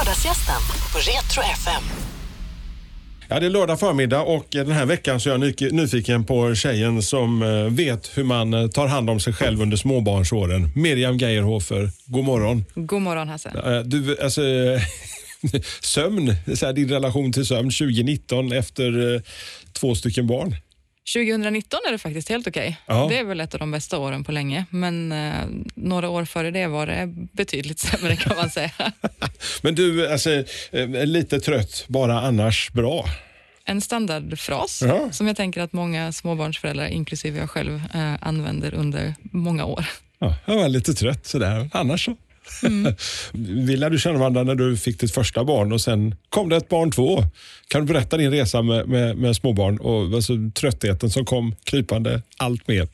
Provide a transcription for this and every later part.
Lördagsgästen på Retro FM. Ja, det är lördag förmiddag och den här veckan så är jag nyfiken på tjejen som eh, vet hur man eh, tar hand om sig själv under småbarnsåren. Miriam Geierhofer, god morgon. God morgon Hasse. Eh, Du, alltså, sömn, så här, din relation till sömn 2019 efter två stycken barn. 2019 är det faktiskt helt okej. Ja. Det är väl ett av de bästa åren på länge, men eh, några år före det var det betydligt sämre kan man säga. Men du, alltså, eh, lite trött, bara annars bra. En standardfras Ja. som jag tänker att många småbarnsföräldrar, inklusive jag själv, eh, använder under många år. Ja, jag var lite trött sådär, annars så. Vi lärde känna varandra när du fick ditt första barn och sen kom det ett barn två. Kan du berätta din resa med, med, med småbarn och alltså, tröttheten som kom krypande allt mer?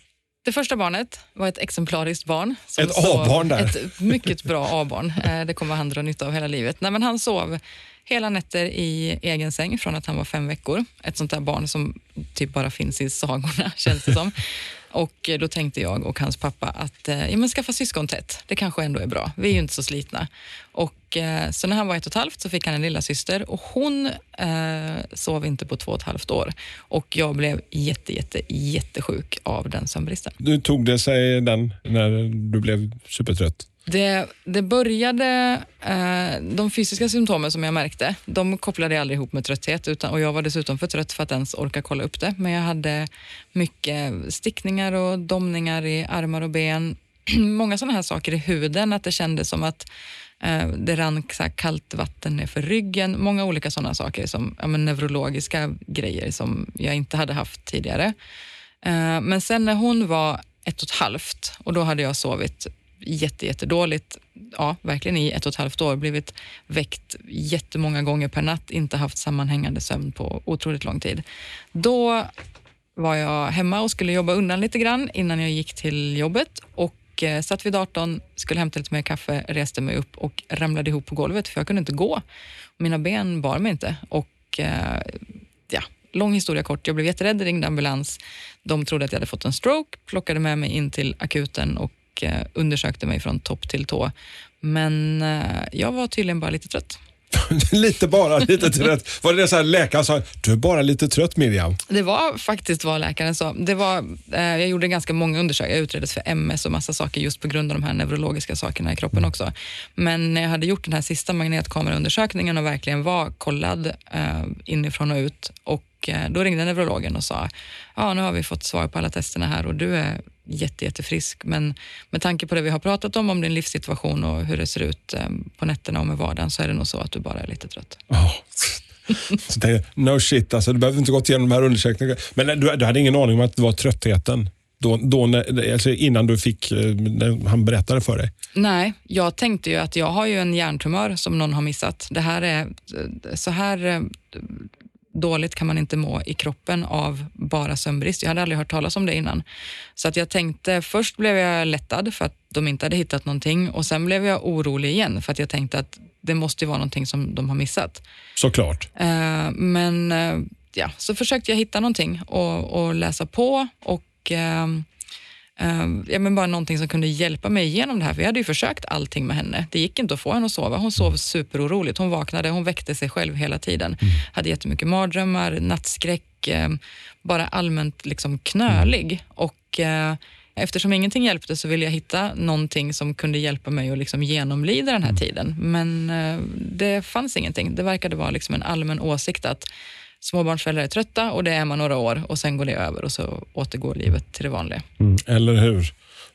Det första barnet var ett exemplariskt barn. Ett A-barn där. Ett mycket bra A-barn. Eh, Det kommer han dra nytta av hela livet. Nej, men han sov hela nätter i egen säng från att han var fem veckor. Ett sånt där barn som typ bara finns i sagorna, känns det som. Och eh, då tänkte jag och hans pappa att eh, ja, men skaffa syskon tätt. Det kanske ändå är bra. Vi är ju inte så slitna. Och, eh, så när han var ett och ett halvt så fick han en lilla syster och hon eh, sov inte på två och ett halvt år. Och jag blev jätte, jätte, jättesjuk av den sömnbristen. Du tog det sig den när du blev supertrött? Det, det började, eh, de fysiska symptomen som jag märkte, de kopplade jag aldrig ihop med trötthet utan, och jag var dessutom för trött för att ens orka kolla upp det. Men jag hade mycket stickningar och domningar i armar och ben. Många sådana här saker i huden, att det kändes som att eh, det rann så här kallt vatten ner för ryggen. Många olika sådana saker, som ja, men neurologiska grejer som jag inte hade haft tidigare. Eh, Men sen när hon var ett och ett halvt och då hade jag sovit jätte, jättedåligt, ja, verkligen i ett och ett halvt år, blivit väckt jättemånga gånger per natt, inte haft sammanhängande sömn på otroligt lång tid. Då var jag hemma och skulle jobba undan lite grann innan jag gick till jobbet och eh, satt vid datorn, skulle hämta lite mer kaffe, reste mig upp och ramlade ihop på golvet för jag kunde inte gå. Mina ben bar mig inte och eh, ja, lång historia kort, jag blev jätterädd, ringde ambulans. De trodde att jag hade fått en stroke, plockade med mig in till akuten och eh, undersökte mig från topp till tå. Men eh, jag var tydligen bara lite trött. lite bara, lite trött. Var det det så här läkaren sa, du är bara lite trött Miriam? Det var faktiskt vad läkaren sa. Det var, eh, jag gjorde ganska många undersökningar. Jag utreddes för MS och massa saker just på grund av de här neurologiska sakerna i kroppen också. Men när jag hade gjort den här sista magnetkameraundersökningen och verkligen var kollad eh, inifrån och ut och eh, då ringde neurologen och sa, ja nu har vi fått svar på alla testerna här och du är jätte, jättefrisk. Men med tanke på det vi har pratat om, om din livssituation och hur det ser ut eh, på nätterna och med vardagen så är det nog så att du bara är lite trött. Oh. Så tänkte no shit, alltså, du behöver inte gått igenom de här undersökningarna. Men du, du hade ingen aning om att det var tröttheten? Då, då, när- alltså innan du fick, eh, när han berättade för dig? Nej, jag tänkte ju att jag har ju en hjärntumör som någon har missat. Det här är, så här eh, dåligt kan man inte må i kroppen av bara sömnbrist. Jag hade aldrig hört talas om det innan. Så att jag tänkte, först blev jag lättad för att de inte hade hittat någonting och sen blev jag orolig igen för att jag tänkte att det måste vara någonting som de har missat. Såklart. Eh, men eh, ja, så försökte jag hitta någonting och, och läsa på och eh, eh, ja, men bara någonting som kunde hjälpa mig igenom det här. För jag hade ju försökt allting med henne. Det gick inte att få henne att sova. Hon sov superoroligt. Hon vaknade, hon väckte sig själv hela tiden. Hade jättemycket mardrömmar, nattskräck, eh, bara allmänt liksom knölig. Och eh, Eftersom ingenting hjälpte så ville jag hitta någonting som kunde hjälpa mig att liksom genomlida den här tiden. Men eh, det fanns ingenting. Det verkade vara liksom en allmän åsikt att småbarnsföräldrar är trötta och det är man några år och sen går det över och så återgår livet till det vanliga. Mm, eller hur?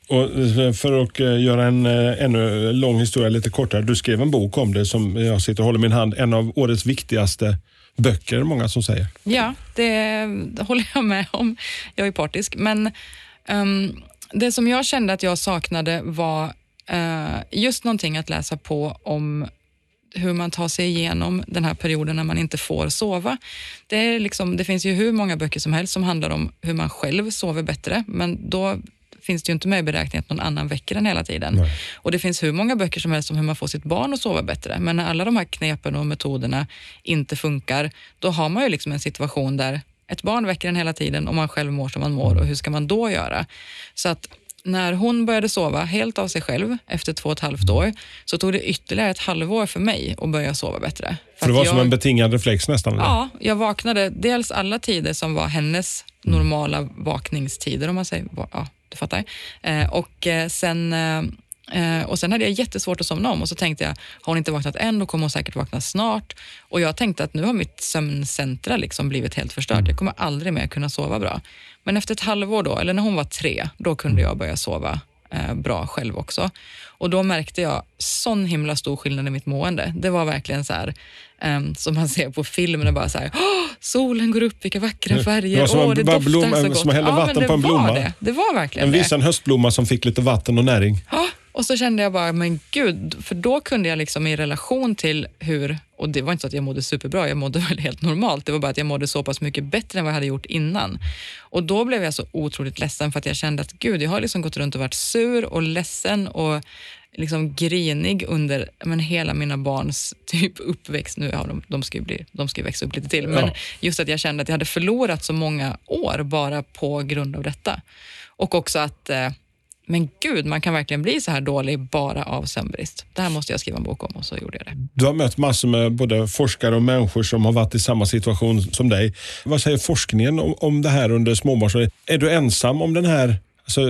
Och eh, för att eh, göra en eh, ännu lång historia lite kortare. Du skrev en bok om det som jag sitter och håller i min hand. En av årets viktigaste böcker, många som säger. Ja, det håller jag med om. Jag är partisk. Men ehm, det som jag kände att jag saknade var eh, just någonting att läsa på om hur man tar sig igenom den här perioden när man inte får sova. Det, är liksom, det finns ju hur många böcker som helst som handlar om hur man själv sover bättre, men då finns det ju inte med i beräkningen att någon annan väcker den hela tiden. Nej. Och det finns hur många böcker som helst om hur man får sitt barn att sova bättre. Men när alla de här knepen och metoderna inte funkar, då har man ju liksom en situation där ett barn väcker en hela tiden och man själv mår som man mår och hur ska man då göra? Så att när hon började sova helt av sig själv efter två och ett halvt år, så tog det ytterligare ett halvår för mig att börja sova bättre. För det att var jag, som en betingad reflex nästan? eller? Ja, jag vaknade dels alla tider som var hennes normala vakningstider, om man säger, ja, du fattar. Eh, och, eh, sen, eh, eh, och sen hade jag jättesvårt att somna om och så tänkte jag, har hon inte vaknat än, då kommer hon säkert vakna snart. Och jag tänkte att nu har mitt sömncentra liksom blivit helt förstört. Jag kommer aldrig mer kunna sova bra. Men efter ett halvår då, eller när hon var tre, då kunde jag börja sova eh, bra själv också. Och då märkte jag sån himla stor skillnad i mitt mående. Det var verkligen så här, ehm, som man ser på filmerna, bara så här, solen går upp, vilka vackra färger, Det var som Åh, det blom- så gott. som man hällde ja, vatten på en blomma. Det. det var verkligen En det. viss en höstblomma som fick lite vatten och näring. Ja, och så kände jag bara, men gud, för då kunde jag liksom i relation till hur, och det var inte så att jag mådde superbra, jag mådde väl helt normalt, det var bara att jag mådde så pass mycket bättre än vad jag hade gjort innan. Och då blev jag så otroligt ledsen för att jag kände att gud, jag har liksom gått runt och varit sur och ledsen och liksom grinig under men hela mina barns typ uppväxt. Nu, ja, de, de, ska ju bli, de ska ju växa upp lite till, men Ja. just att jag kände att jag hade förlorat så många år bara på grund av detta. Och också att eh, men gud, man kan verkligen bli så här dålig bara av sömnbrist. Det här måste jag skriva en bok om och så gjorde jag det. Du har mött massor med både forskare och människor som har varit i samma situation som dig. Vad säger forskningen om, om det här under småbarnsåren? Är du ensam om den här Alltså,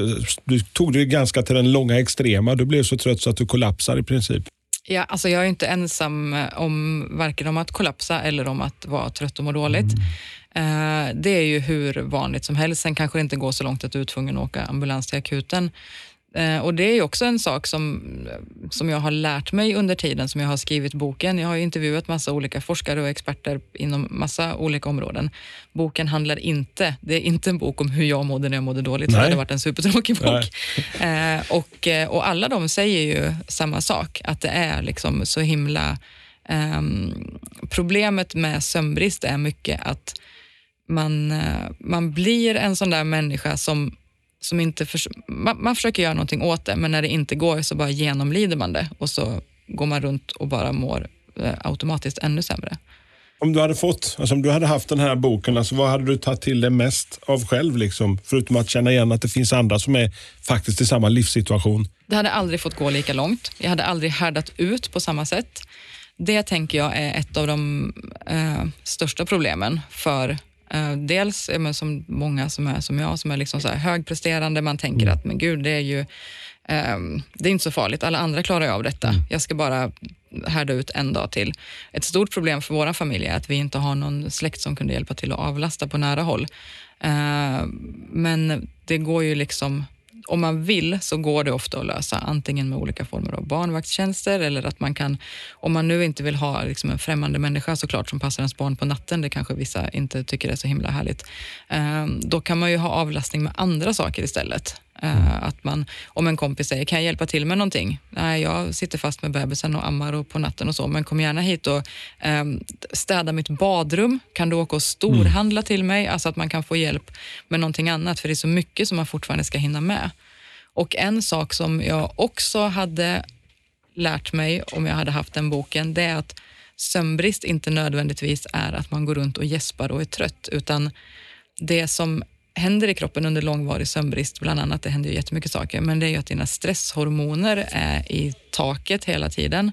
du tog det ganska till den långa extrema. Du blev så trött så att du kollapsar i princip. Ja, alltså jag är inte ensam om varken om att kollapsa eller om att vara trött och må dåligt. Eh, det är ju hur vanligt som helst. Sen kanske det inte går så långt att du är tvungen att åka ambulans till akuten. Eh, och Det är också en sak som, som jag har lärt mig under tiden som jag har skrivit boken. Jag har ju intervjuat massa olika forskare och experter inom massa olika områden. Boken handlar inte, det är inte en bok om hur jag mådde när jag mådde dåligt, för det Nej. hade varit en supertråkig bok. Eh, och, eh, och alla de säger ju samma sak, att det är liksom så himla... ehm, problemet med sömnbrist är mycket att man, eh, man blir en sån där människa som, som inte... Förs- man, man försöker göra någonting åt det, men när det inte går så bara genomlider man det och så går man runt och bara mår eh, automatiskt ännu sämre. Om du hade fått, alltså om du hade haft den här boken, alltså vad hade du tagit till dig mest av själv? Liksom? Förutom att känna igen att det finns andra som är faktiskt i samma livssituation. Det hade aldrig fått gå lika långt. Jag hade aldrig härdat ut på samma sätt. Det tänker jag är ett av de eh, största problemen för dels ja, men som många som är som jag, som är liksom så högpresterande. Man tänker att men gud, det är ju eh, det är inte så farligt. Alla andra klarar ju av detta. Jag ska bara härda ut en dag till. Ett stort problem för våra familj är att vi inte har någon släkt som kunde hjälpa till att avlasta på nära håll. Eh, men det går ju liksom om man vill så går det ofta att lösa, antingen med olika former av barnvaktstjänster eller att man kan, om man nu inte vill ha liksom en främmande människa såklart som passar ens barn på natten, det kanske vissa inte tycker är så himla härligt, eh, då kan man ju ha avlastning med andra saker istället. Eh, Att man, om en kompis säger, kan jag hjälpa till med någonting? Nej, jag sitter fast med bebisen och ammar och på natten och så, men kom gärna hit och eh, städa mitt badrum. Kan du åka och storhandla till mig? Alltså att man kan få hjälp med någonting annat, för det är så mycket som man fortfarande ska hinna med. Och en sak som jag också hade lärt mig om jag hade haft den boken, det är att sömnbrist inte nödvändigtvis är att man går runt och gäspar och är trött, utan det som händer i kroppen under långvarig sömnbrist, bland annat, det händer ju jättemycket saker, men det är ju att dina stresshormoner är i taket hela tiden.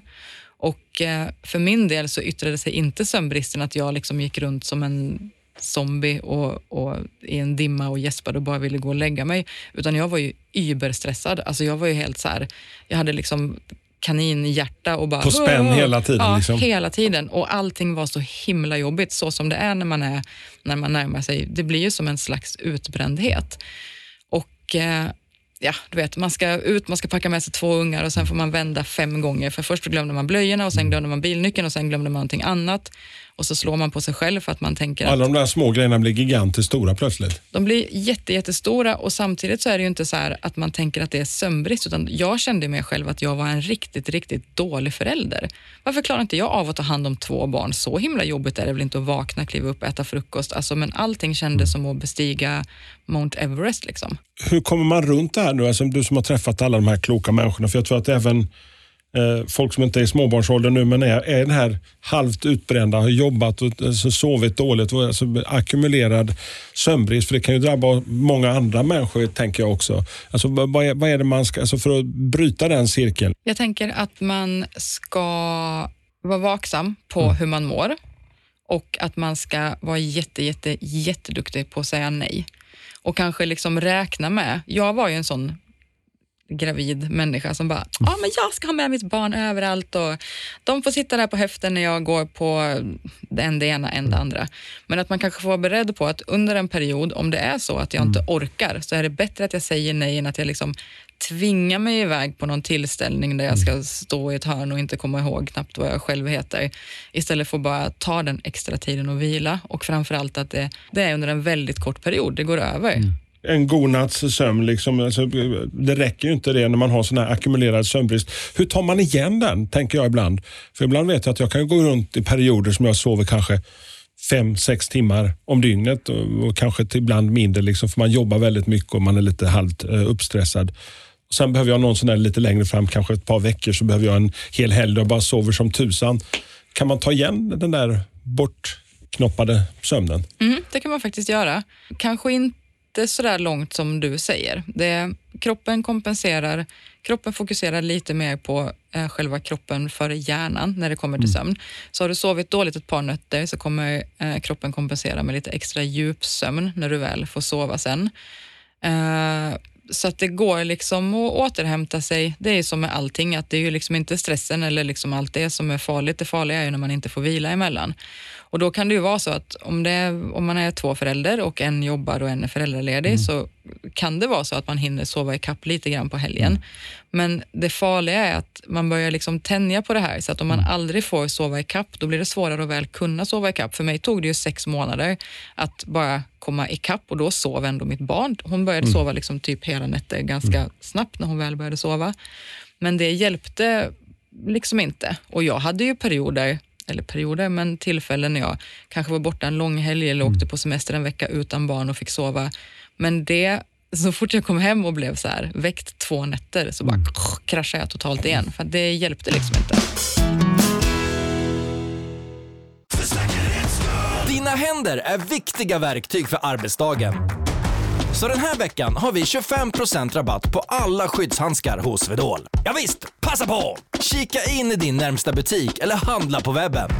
Och eh, för min del så yttrade sig inte sömnbristen att jag liksom gick runt som en zombie och, och i en dimma och gäspade och bara ville gå och lägga mig, utan jag var ju überstressad. Alltså jag var ju helt så här, jag hade liksom kaninhjärta och bara... På spänn hela tiden, Ja, liksom. hela tiden. Och allting var så himla jobbigt, så som det är när man, är, när man närmar sig. Det blir ju som en slags utbrändhet. Och eh, ja, du vet, man ska ut, man ska packa med sig två ungar och sen får man vända fem gånger. För först glömde man blöjorna och sen glömde man bilnyckeln och sen glömde man någonting annat. Och så slår man på sig själv för att man tänker att Alla de där små grejerna blir gigantiskt stora plötsligt. de blir jätte, jättestora och samtidigt så är det ju inte så här att man tänker att det är sömnbrist, utan jag kände mig själv att jag var en riktigt, riktigt dålig förälder. Varför klarar inte jag av att ta hand om två barn? Så himla jobbigt är det väl inte att vakna, kliva upp, äta frukost, alltså, men allting kändes som att bestiga Mount Everest. Liksom. Hur kommer man runt det här nu? Alltså, du som har träffat alla de här kloka människorna. För jag tror att även folk som inte är i småbarnsåldern nu men är, är den här halvt utbrända, har jobbat och alltså, sovit dåligt och alltså, ackumulerad sömnbrist. För det kan ju drabba många andra människor tänker jag också. Alltså, vad, är, vad är det man ska, alltså, för att bryta den cirkeln? Jag tänker att man ska vara vaksam på mm. hur man mår och att man ska vara jätte, jätte, jätteduktig på att säga nej. Och kanske liksom räkna med, jag var ju en sån gravid människa som bara, ja ah, men jag ska ha med mitt barn överallt och de får sitta där på höften när jag går på en det ena, en det andra. Men att man kanske får vara beredd på att under en period, om det är så att jag inte mm. orkar, så är det bättre att jag säger nej än att jag liksom tvingar mig iväg på någon tillställning där jag ska mm. stå i ett hörn och inte komma ihåg knappt vad jag själv heter. Istället för att bara ta den extra tiden och vila och framförallt att det, det är under en väldigt kort period, det går över. Mm en god natts sömn. Liksom. Alltså, det räcker ju inte det när man har sån här ackumulerad sömnbrist. Hur tar man igen den, tänker jag ibland. För ibland vet jag att jag kan gå runt i perioder som jag sover kanske fem, sex timmar om dygnet och, och kanske ibland mindre, liksom, för man jobbar väldigt mycket och man är lite halvt eh, uppstressad. Och sen behöver jag någon sån där lite längre fram, kanske ett par veckor, så behöver jag en hel helg och bara sover som tusan. Kan man ta igen den där bortknoppade sömnen? Mm, det kan man faktiskt göra. Kanske inte inte så långt som du säger. Det, kroppen kompenserar, kroppen fokuserar lite mer på eh, själva kroppen för hjärnan när det kommer till mm. sömn. Så har du sovit dåligt ett par nätter så kommer eh, kroppen kompensera med lite extra djupsömn när du väl får sova sen. Eh, så att det går liksom att återhämta sig. Det är som med allting, att det är ju liksom inte stressen eller liksom allt det som är farligt. Det farliga är ju när man inte får vila emellan. Och då kan det ju vara så att om, det, om man är två föräldrar och en jobbar och en är föräldraledig mm. så kan det vara så att man hinner sova ikapp lite grann på helgen. Mm. Men det farliga är att man börjar liksom tänja på det här så att om man mm. aldrig får sova ikapp då blir det svårare att väl kunna sova ikapp. För mig tog det ju sex månader att bara komma ikapp och då sov ändå mitt barn. Hon började mm. sova liksom typ hela nätter ganska mm. snabbt när hon väl började sova. Men det hjälpte liksom inte och jag hade ju perioder eller perioder, men tillfällen när jag kanske var borta en lång helg eller åkte mm. på semester en vecka utan barn och fick sova. Men det, så fort jag kom hem och blev så här, väckt två nätter så bara mm. kraschade jag totalt igen, för det hjälpte liksom inte. Dina händer är viktiga verktyg för arbetsdagen. Så den här veckan har vi 25% rabatt på alla skyddshandskar hos Swedol. Ja, visst, passa på! Kika in i din närmsta butik eller handla på webben.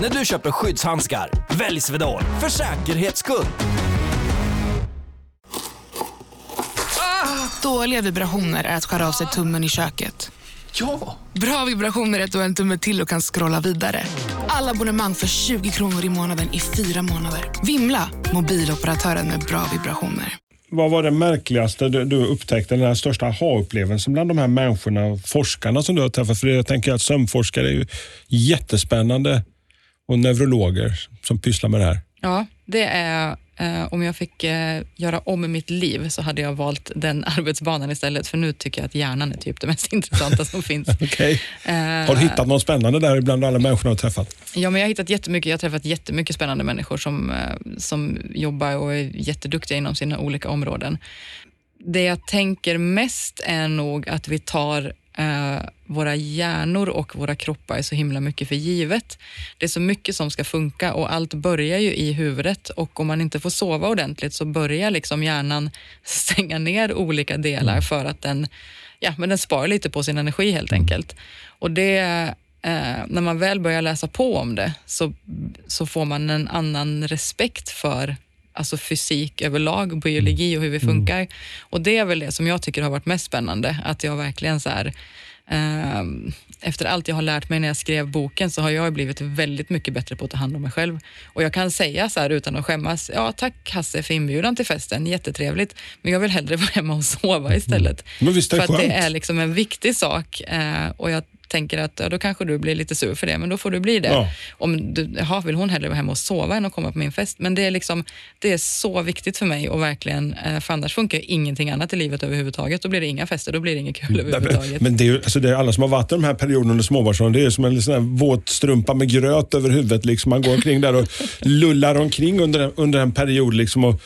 När du köper skyddshandskar, välj Swedol för säkerhets skull. Ah, dåliga vibrationer är att skära av sig tummen i köket. Ja! Bra vibrationer är att du har en tumme till och kan scrolla vidare. Alla abonnemang för 20 kronor i månaden i fyra månader. Vimla! Mobiloperatören med bra vibrationer vad var det märkligaste du, du upptäckte, den här största aha-upplevelsen bland de här människorna, och forskarna som du har träffat? För jag tänker att sömnforskare är ju jättespännande och neurologer som pysslar med det här. Ja, det är om jag fick eh, göra om mitt liv så hade jag valt den arbetsbanan istället, för nu tycker jag att hjärnan är typ det mest intressanta som finns. okay. Eh, har du hittat något spännande där bland alla människor du har träffat? Ja, men jag har hittat jättemycket. Jag har träffat jättemycket spännande människor som, som jobbar och är jätteduktiga inom sina olika områden. Det jag tänker mest är nog att vi tar eh, våra hjärnor och våra kroppar är så himla mycket för givet. Det är så mycket som ska funka och allt börjar ju i huvudet och om man inte får sova ordentligt så börjar liksom hjärnan stänga ner olika delar mm. för att den, ja, men den sparar lite på sin energi helt mm. enkelt. Och det Eh, när man väl börjar läsa på om det så, så får man en annan respekt för alltså fysik överlag, biologi och hur vi mm. funkar. Mm. Och det är väl det som jag tycker har varit mest spännande, att jag verkligen så här, eh, efter allt jag har lärt mig när jag skrev boken så har jag blivit väldigt mycket bättre på att ta hand om mig själv. Och jag kan säga så här utan att skämmas, ja tack Hasse för inbjudan till festen, jättetrevligt, men jag vill hellre vara hemma och sova istället. Mm. Men visst är det för att det är liksom en viktig sak eh, och jag tänker att ja, då kanske du blir lite sur för det, men då får du bli det. Ja. Om du, jaha, vill hon hellre vara hemma och sova än att komma på min fest? Men det är, liksom, det är så viktigt för mig och verkligen, eh, för annars funkar ingenting annat i livet överhuvudtaget. Då blir det inga fester, då blir det inget kul överhuvudtaget. Men det är, alltså det är alla som har varit i de här perioderna under småbarnsåldern, det är som en sån här våt strumpa med gröt över huvudet. Liksom. Man går omkring där och lullar omkring under, under en period. Liksom och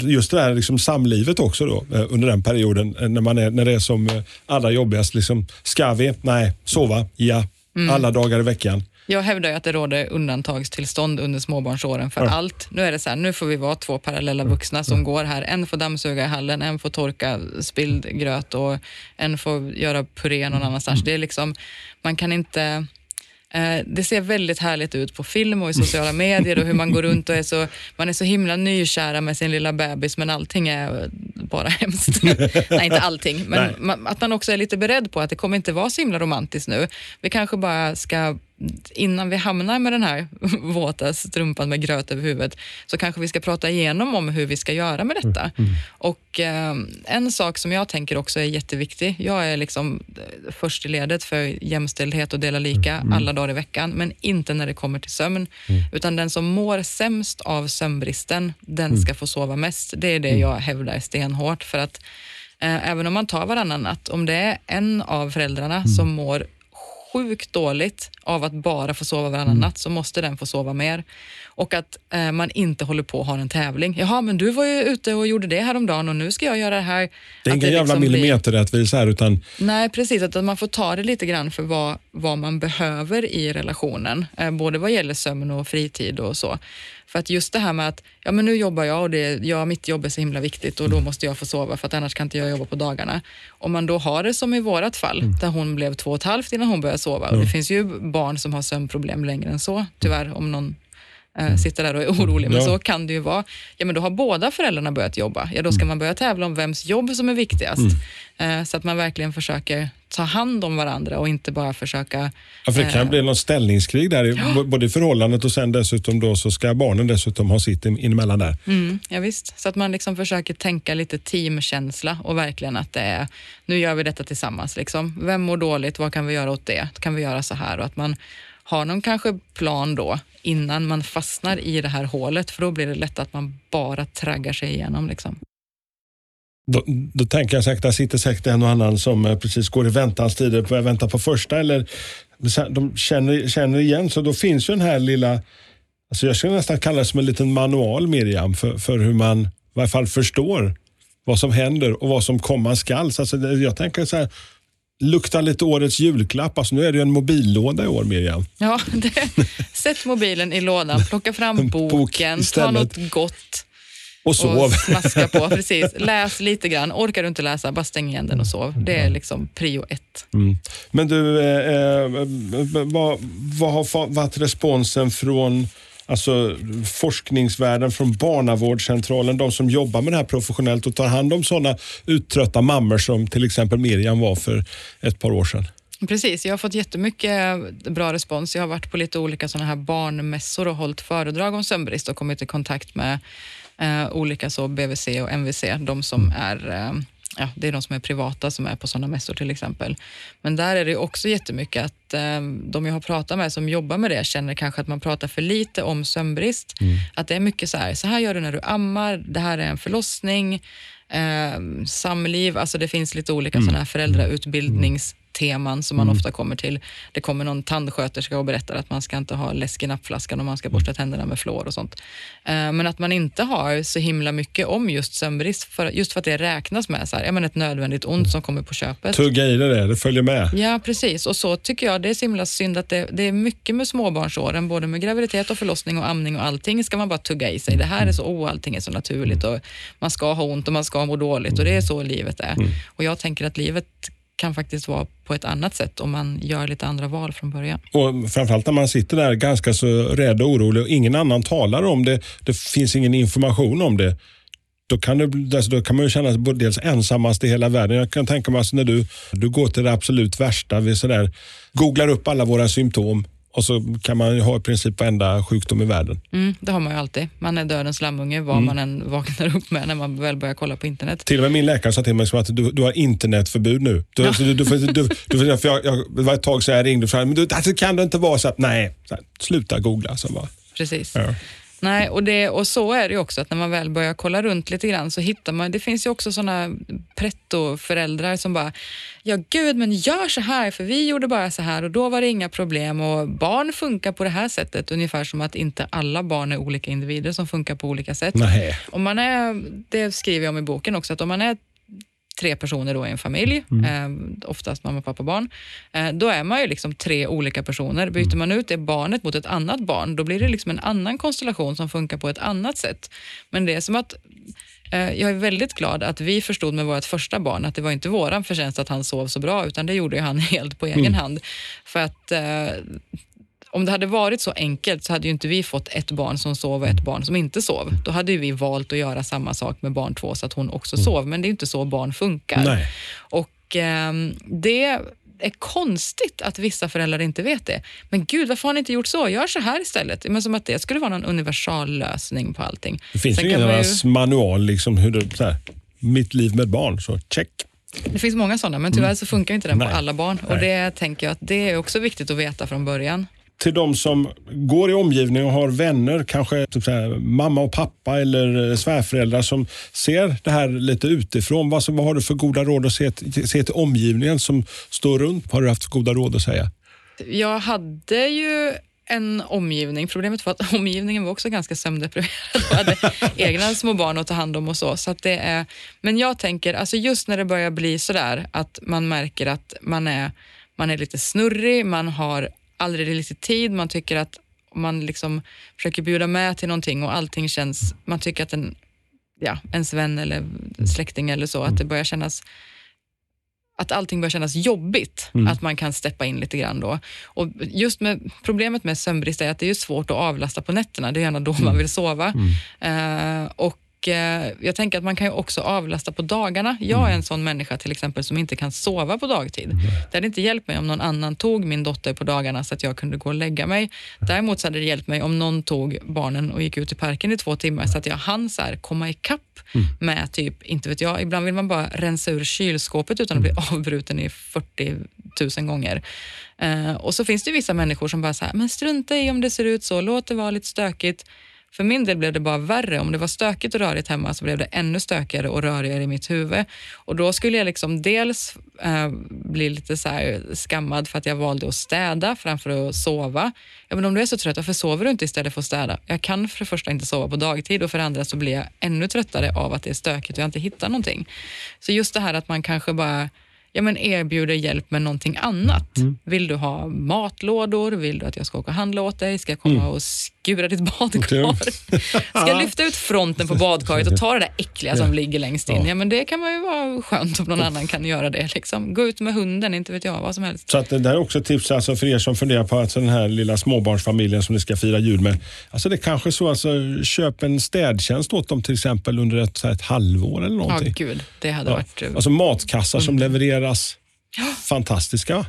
just det där liksom samlivet också då, eh, under den perioden eh, när, man är, när det är som eh, allra jobbigast. Liksom, ska vi? Nej. Sova? Ja. Alla dagar i veckan. Jag hävdar ju att det råder undantagstillstånd under småbarnsåren för Ja. allt. Nu är det så här, nu får vi vara två parallella vuxna som går här. En får dammsuga i hallen, en får torka spilld gröt och en får göra puré någon annanstans. Det är liksom, man kan inte... Eh, det ser väldigt härligt ut på film och i sociala medier och hur man går runt och är så, man är så himla nykära med sin lilla bebis men allting är bara hemskt. Nej, inte allting, men man, att man också är lite beredd på att det kommer inte vara så himla romantiskt nu. Vi kanske bara ska, innan vi hamnar med den här våta strumpan med gröt över huvudet, så kanske vi ska prata igenom om hur vi ska göra med detta. Och eh, en sak som jag tänker också är jätteviktig, jag är liksom eh, först i ledet för jämställdhet och dela lika alla dagar i veckan, men inte när det kommer till sömn. Utan den som mår sämst av sömnbristen, den ska få sova mest. Det är det jag hävdar stenhårt. För att eh, även om man tar varannan natt, om det är en av föräldrarna som mår sjukt dåligt av att bara få sova varannan natt så måste den få sova mer. Och att eh, man inte håller på och har en tävling. Jaha, men du var ju ute och gjorde det häromdagen och nu ska jag göra det här. Det är Att ingen jävla liksom millimeterrättvisa här utan Nej, precis. Att man får ta det lite grann för vad, vad man behöver i relationen. Eh, både vad gäller sömn och fritid och så. För att just det här med att ja, men nu jobbar jag och det, ja, mitt jobb är så himla viktigt och då måste jag få sova för att annars kan inte jag jobba på dagarna. Om man då har det som i vårat fall, där hon blev två och ett halvt innan hon började sova. Och det finns ju barn som har sömnproblem längre än så, tyvärr, om någon eh, sitter där och är orolig. Men Ja. så kan det ju vara. Ja, men då har båda föräldrarna börjat jobba. Ja, då ska man börja tävla om vems jobb som är viktigast. Eh, så att man verkligen försöker ta hand om varandra och inte bara försöka... Ja, för det kan eh, bli någon ställningskrig där, b- både i förhållandet och sen dessutom då så ska barnen dessutom ha sitt emellan där. Mm, ja, visst. Så att man liksom försöker tänka lite teamkänsla och verkligen att det är, nu gör vi detta tillsammans. Liksom. Vem mår dåligt? Vad kan vi göra åt det? Kan vi göra så här? Och att man har någon kanske plan då innan man fastnar i det här hålet, för då blir det lätt att man bara traggar sig igenom. Liksom. Då, då tänker jag säkert, där sitter säkert en och annan som eh, precis går i väntans tider, på vänta på första eller de känner, känner igen. Så då finns ju den här lilla, alltså jag skulle nästan kalla det som en liten manual Miriam, för, för hur man i varje fall förstår vad som händer och vad som komma skall. Så alltså, jag tänker så här, lukta lite årets julklapp. Alltså, nu är det en mobillåda i år Miriam. Ja, det, sätt mobilen i lådan, plocka fram En bok boken, ta något gott Och sov. och smaska på. Precis. Läs lite grann. Orkar du inte läsa, bara stäng igen den och sov. Det är liksom prio ett. Men du, eh, eh, vad, vad har varit responsen från alltså, forskningsvärlden, från barnavårdscentralen, de som jobbar med det här professionellt och tar hand om sådana uttrötta mammor som till exempel Miriam var för ett par år sedan? Precis, jag har fått jättemycket bra respons. Jag har varit på lite olika såna här barnmässor och hållit föredrag om sömnbrist och kommit i kontakt med eh, olika så BVC och MVC, de som är eh, Ja, det är de som är privata som är på sådana mässor till exempel. Men där är det också jättemycket att eh, de jag har pratat med som jobbar med det känner kanske att man pratar för lite om sömnbrist. Att det är mycket så här, så här gör du när du ammar, det här är en förlossning, eh, samliv, alltså det finns lite olika sådana här föräldrautbildningsteman som man ofta kommer till. Det kommer någon tandsköterska och berättar att man ska inte ha läsk i nappflaskan och man ska borsta tänderna med fluor och sånt. Eh, men att man inte har så himla mycket om just sömnbrist, för, just för att det räknas med så här, men ett nödvändigt ont som kommer på köpet. Tugga i det där, det följer med. Ja, precis. Och så tycker jag det är så himla synd att det, det är mycket med småbarnsåren, både med graviditet och förlossning och amning och allting ska man bara tugga i sig. Det här är så, oh, allting är så naturligt och man ska ha ont och man ska må dåligt och det är så livet är. Och jag tänker att livet kan faktiskt vara på ett annat sätt om man gör lite andra val från början. Och framförallt när man sitter där ganska så rädd och orolig och ingen annan talar om det, det finns ingen information om det. Då kan, det, alltså då kan man ju känna sig dels ensammast i hela världen. Jag kan tänka mig alltså när du, du går till det absolut värsta, vi sådär, googlar upp alla våra symptom och så kan man ha i princip varenda sjukdom i världen. Mm, det har man ju alltid. Man är dödens lammunge vad man än vaknar upp med när man väl börjar kolla på internet. Till och med min läkare sa till mig att du, du har internetförbud nu. Du, så du, du, du, du, för jag, jag, det var ett tag sedan jag ringde fram, men du, alltså, kan det inte vara så att, nej, så här, sluta googla. Så bara, Precis. ja. Nej, och, det, och så är det också att när man väl börjar kolla runt lite grann så hittar man, det finns ju också sådana pretto-föräldrar som bara, ja gud men gör så här för vi gjorde bara så här och då var det inga problem och barn funkar på det här sättet, ungefär som att inte alla barn är olika individer som funkar på olika sätt. Nej. Om man är, det skriver jag om i boken också, att om man är tre personer då i en familj, eh, oftast mamma, pappa, barn, eh, då är man ju liksom tre olika personer. Byter man ut det barnet mot ett annat barn, då blir det liksom en annan konstellation som funkar på ett annat sätt. Men det är som att eh, jag är väldigt glad att vi förstod med vårt första barn att det var inte våran förtjänst att han sov så bra, utan det gjorde han helt på egen hand. För att eh, om det hade varit så enkelt så hade ju inte vi fått ett barn som sov och ett barn som inte sov. Då hade ju vi valt att göra samma sak med barn två så att hon också sov, men det är inte så barn funkar. Nej. Och ehm, det är konstigt att vissa föräldrar inte vet det. Men gud, varför har ni inte gjort så? Gör så här istället. Men som att det skulle vara någon universallösning på allting. Det finns Sen ju ingen ju... manual, liksom, hur det, så här, mitt liv med barn, så check. Det finns många sådana, men tyvärr så funkar inte den Nej. på alla barn. Och det tänker jag att det är också viktigt att veta från början. Till de som går i omgivningen och har vänner, kanske typ här, mamma och pappa eller eh, svärföräldrar som ser det här lite utifrån. Vad, vad har du för goda råd att se, se till omgivningen som står runt? Vad har du haft för goda råd att säga? Jag hade ju en omgivning. Problemet var att omgivningen var också ganska sömndeprimerad och hade egna små barn att ta hand om och så. så att det är, men jag tänker, alltså just när det börjar bli sådär att man märker att man är, man är lite snurrig, man har aldrig riktigt tid, man tycker att man liksom försöker bjuda med till någonting och allting känns, man tycker att en, ja, ens vän eller släkting eller så, att det börjar kännas att allting börjar kännas jobbigt, att man kan steppa in lite grann då. Och just med, problemet med sömnbrist är att det är svårt att avlasta på nätterna. Det är gärna då man vill sova. Eh, och eh, jag tänker att man kan ju också avlasta på dagarna. Jag är en sån människa till exempel som inte kan sova på dagtid. Det hade inte hjälpt mig om någon annan tog min dotter på dagarna så att jag kunde gå och lägga mig. Däremot så hade det hjälpt mig om någon tog barnen och gick ut i parken i två timmar så att jag hann så här komma ikapp med typ, inte vet jag, ibland vill man bara rensa ur kylskåpet utan att bli avbruten i 40 000 gånger. Eh, och så finns det vissa människor som bara så här, men strunta i om det ser ut så, låt det vara lite stökigt. För min del blev det bara värre. Om det var stökigt och rörigt hemma så blev det ännu stökigare och rörigare i mitt huvud. Och då skulle jag liksom dels eh, bli lite så här skammad för att jag valde att städa framför att sova. Ja, men om du är så trött, varför sover du inte istället för att städa? Jag kan för det första inte sova på dagtid och för det andra så blir jag ännu tröttare av att det är stökigt och jag inte hittar någonting. Så just det här att man kanske bara ja, men erbjuder hjälp med någonting annat. Mm. Vill du ha matlådor? Vill du att jag ska åka och handla åt dig? Ska jag komma Mm. och skura ditt badkar? Ska jag lyfta ut fronten på badkaret och ta det där äckliga som ligger längst in? Ja. men det kan man ju vara skönt om någon annan kan göra det. Liksom. Gå ut med hunden, inte vet jag, vad som helst. Så att det där är också ett tips alltså för er som funderar på att den här lilla småbarnsfamiljen som ni ska fira jul med. Alltså det är kanske är så, alltså, köp en städtjänst åt dem till exempel under ett, här, ett halvår eller Ja, någonting. gud, det hade Ja. varit eh, Alltså matkassar som levereras. Fantastiska.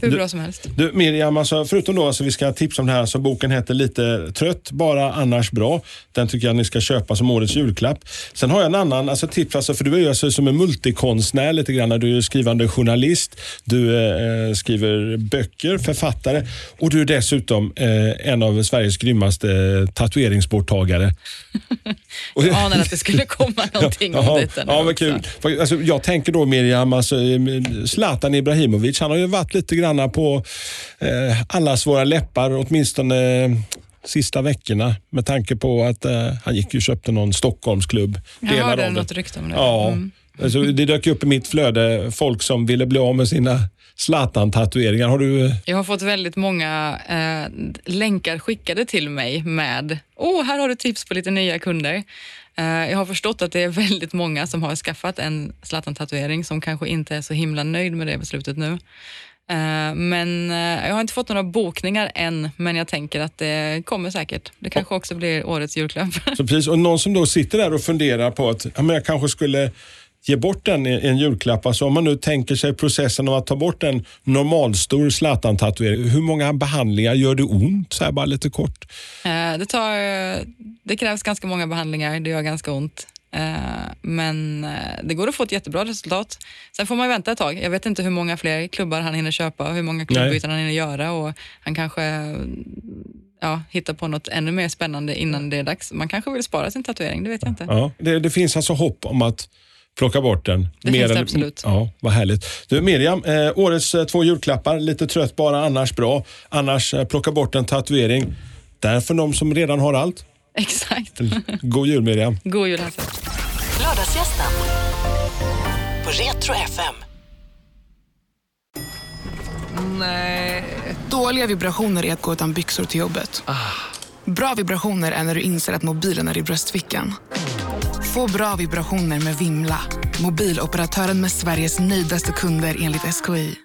Hur du- bra som helst. Du Miriam, alltså, förutom då alltså, vi ska tipsa om det här, så boken heter Lite trött, bara annars bra. Den tycker jag ni ska köpa som årets julklapp. Sen har jag en annan alltså, tips, alltså, för du är ju alltså, som en multikonstnär lite grann. Du är skrivande journalist, du eh, skriver böcker, författare och du är dessutom eh, en av Sveriges grymmaste eh, tatueringsborttagare. Jag anade att det skulle komma någonting om Jaha, detta nu Ja, men kul. Alltså, jag tänker då Miriam, alltså, eh, Zlatan Ibrahimovic, han har ju varit lite grann på eh, allas våra läppar, åtminstone eh, sista veckorna med tanke på att eh, han gick och köpte någon Stockholmsklubb. Jag hörde något rykte om det. Ja, Mm. alltså, det dök upp i mitt flöde folk som ville bli av med sina Zlatan-tatueringar. Har du... eh, Jag har fått väldigt många eh, länkar skickade till mig med “Åh, här har du tips på lite nya kunder”. Eh, jag har förstått att det är väldigt många som har skaffat en Zlatan-tatuering som kanske inte är så himla nöjd med det beslutet nu. Eh, men eh, jag har inte fått några bokningar än, men jag tänker att det kommer säkert. Det kanske också blir årets julklapp. Så precis, och någon som då sitter där och funderar på att ja, men jag kanske skulle ge bort den i en julklapp. Alltså om man nu tänker sig processen av att ta bort en normalstor Zlatan-tatuering. Hur många behandlingar gör det ont? Så här bara lite kort. Eh, det, tar, det krävs ganska många behandlingar, det gör ganska ont. Eh, men eh, det går att få ett jättebra resultat. Sen får man vänta ett tag. Jag vet inte hur många fler klubbar han hinner köpa och hur många klubbyten han hinner göra. Och han kanske ja, hittar på något ännu mer spännande innan det är dags. Man kanske vill spara sin tatuering, det vet jag inte. Ja, det, det finns alltså hopp om att plocka bort den. Det finns det absolut. Ja, vad härligt. Du Miriam, eh, årets eh, två julklappar. Lite trött bara, annars bra. Annars eh, plocka bort en tatuering. Där för de som redan har allt. Exakt. God jul Miriam. God jul Hasse. Lördagsgästen på Retro FM. Dåliga vibrationer är att gå utan byxor till jobbet. Bra vibrationer är när du inser att mobilen är i bröstfickan. Få bra vibrationer med Vimla. Mobiloperatören med Sveriges nöjdaste kunder enligt SKI.